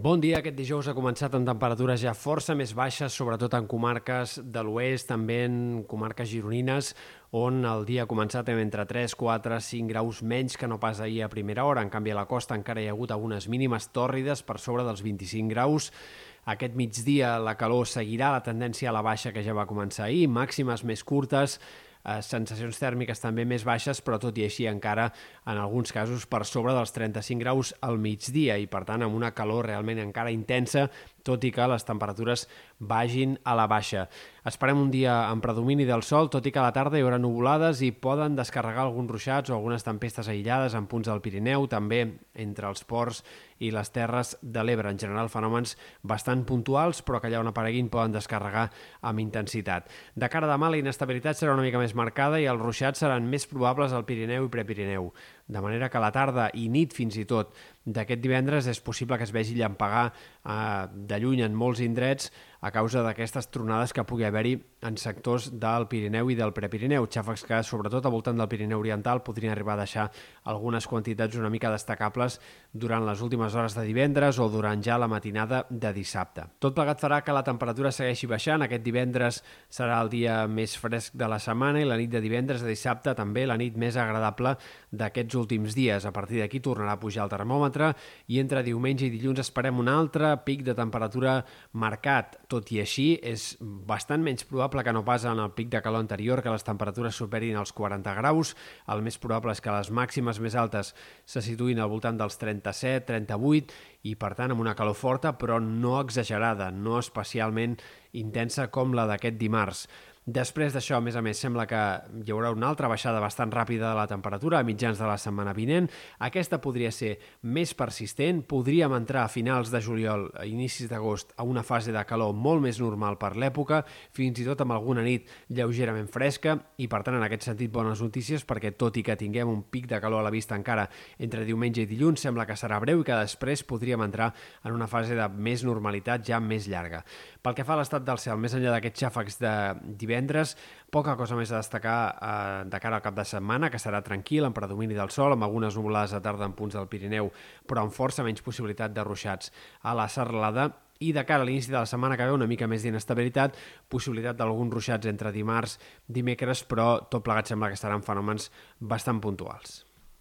Bon dia. Aquest dijous ha començat amb temperatures ja força més baixes, sobretot en comarques de l'oest, també en comarques gironines, on el dia ha començat amb entre 3, 4, 5 graus menys que no pas ahir a primera hora. En canvi, a la costa encara hi ha hagut algunes mínimes tòrrides per sobre dels 25 graus. Aquest migdia la calor seguirà la tendència a la baixa que ja va començar ahir, màximes més curtes, eh, sensacions tèrmiques també més baixes, però tot i així encara en alguns casos per sobre dels 35 graus al migdia i per tant amb una calor realment encara intensa tot i que les temperatures vagin a la baixa. Esperem un dia amb predomini del sol, tot i que a la tarda hi haurà nuvolades i poden descarregar alguns ruixats o algunes tempestes aïllades en punts del Pirineu, també entre els ports i les terres de l'Ebre. En general, fenòmens bastant puntuals, però que allà on apareguin poden descarregar amb intensitat. De cara a demà, la inestabilitat serà una mica més marcada i els ruixats seran més probables al Pirineu i Prepirineu. De manera que a la tarda i nit fins i tot d'aquest divendres és possible que es vegi llampagar eh, de lluny en molts indrets a causa d'aquestes tronades que pugui haver-hi en sectors del Pirineu i del Prepirineu. Xàfecs que, sobretot al voltant del Pirineu Oriental, podrien arribar a deixar algunes quantitats una mica destacables durant les últimes hores de divendres o durant ja la matinada de dissabte. Tot plegat farà que la temperatura segueixi baixant. Aquest divendres serà el dia més fresc de la setmana i la nit de divendres a dissabte també la nit més agradable d'aquests últims dies. A partir d'aquí tornarà a pujar el termòmetre i entre diumenge i dilluns esperem un altre pic de temperatura marcat. Tot i així, és bastant menys probable que no pas en el pic de calor anterior que les temperatures superin els 40 graus. El més probable és que les màximes més altes se situïn al voltant dels 37, 38 i, per tant, amb una calor forta, però no exagerada, no especialment intensa com la d'aquest dimarts. Després d'això, a més a més, sembla que hi haurà una altra baixada bastant ràpida de la temperatura a mitjans de la setmana vinent. Aquesta podria ser més persistent, podríem entrar a finals de juliol, a inicis d'agost, a una fase de calor molt més normal per l'època, fins i tot amb alguna nit lleugerament fresca, i per tant, en aquest sentit, bones notícies, perquè tot i que tinguem un pic de calor a la vista encara entre diumenge i dilluns, sembla que serà breu i que després podríem entrar en una fase de més normalitat ja més llarga. Pel que fa a l'estat del cel, més enllà d'aquests xàfecs de divendres, poca cosa més a destacar eh, de cara al cap de setmana, que serà tranquil, amb predomini del sol, amb algunes nuvolades de tarda en punts del Pirineu, però amb força menys possibilitat de ruixats a la serralada i de cara a l'inici de la setmana que ve una mica més d'inestabilitat, possibilitat d'alguns ruixats entre dimarts, dimecres, però tot plegat sembla que estaran fenòmens bastant puntuals.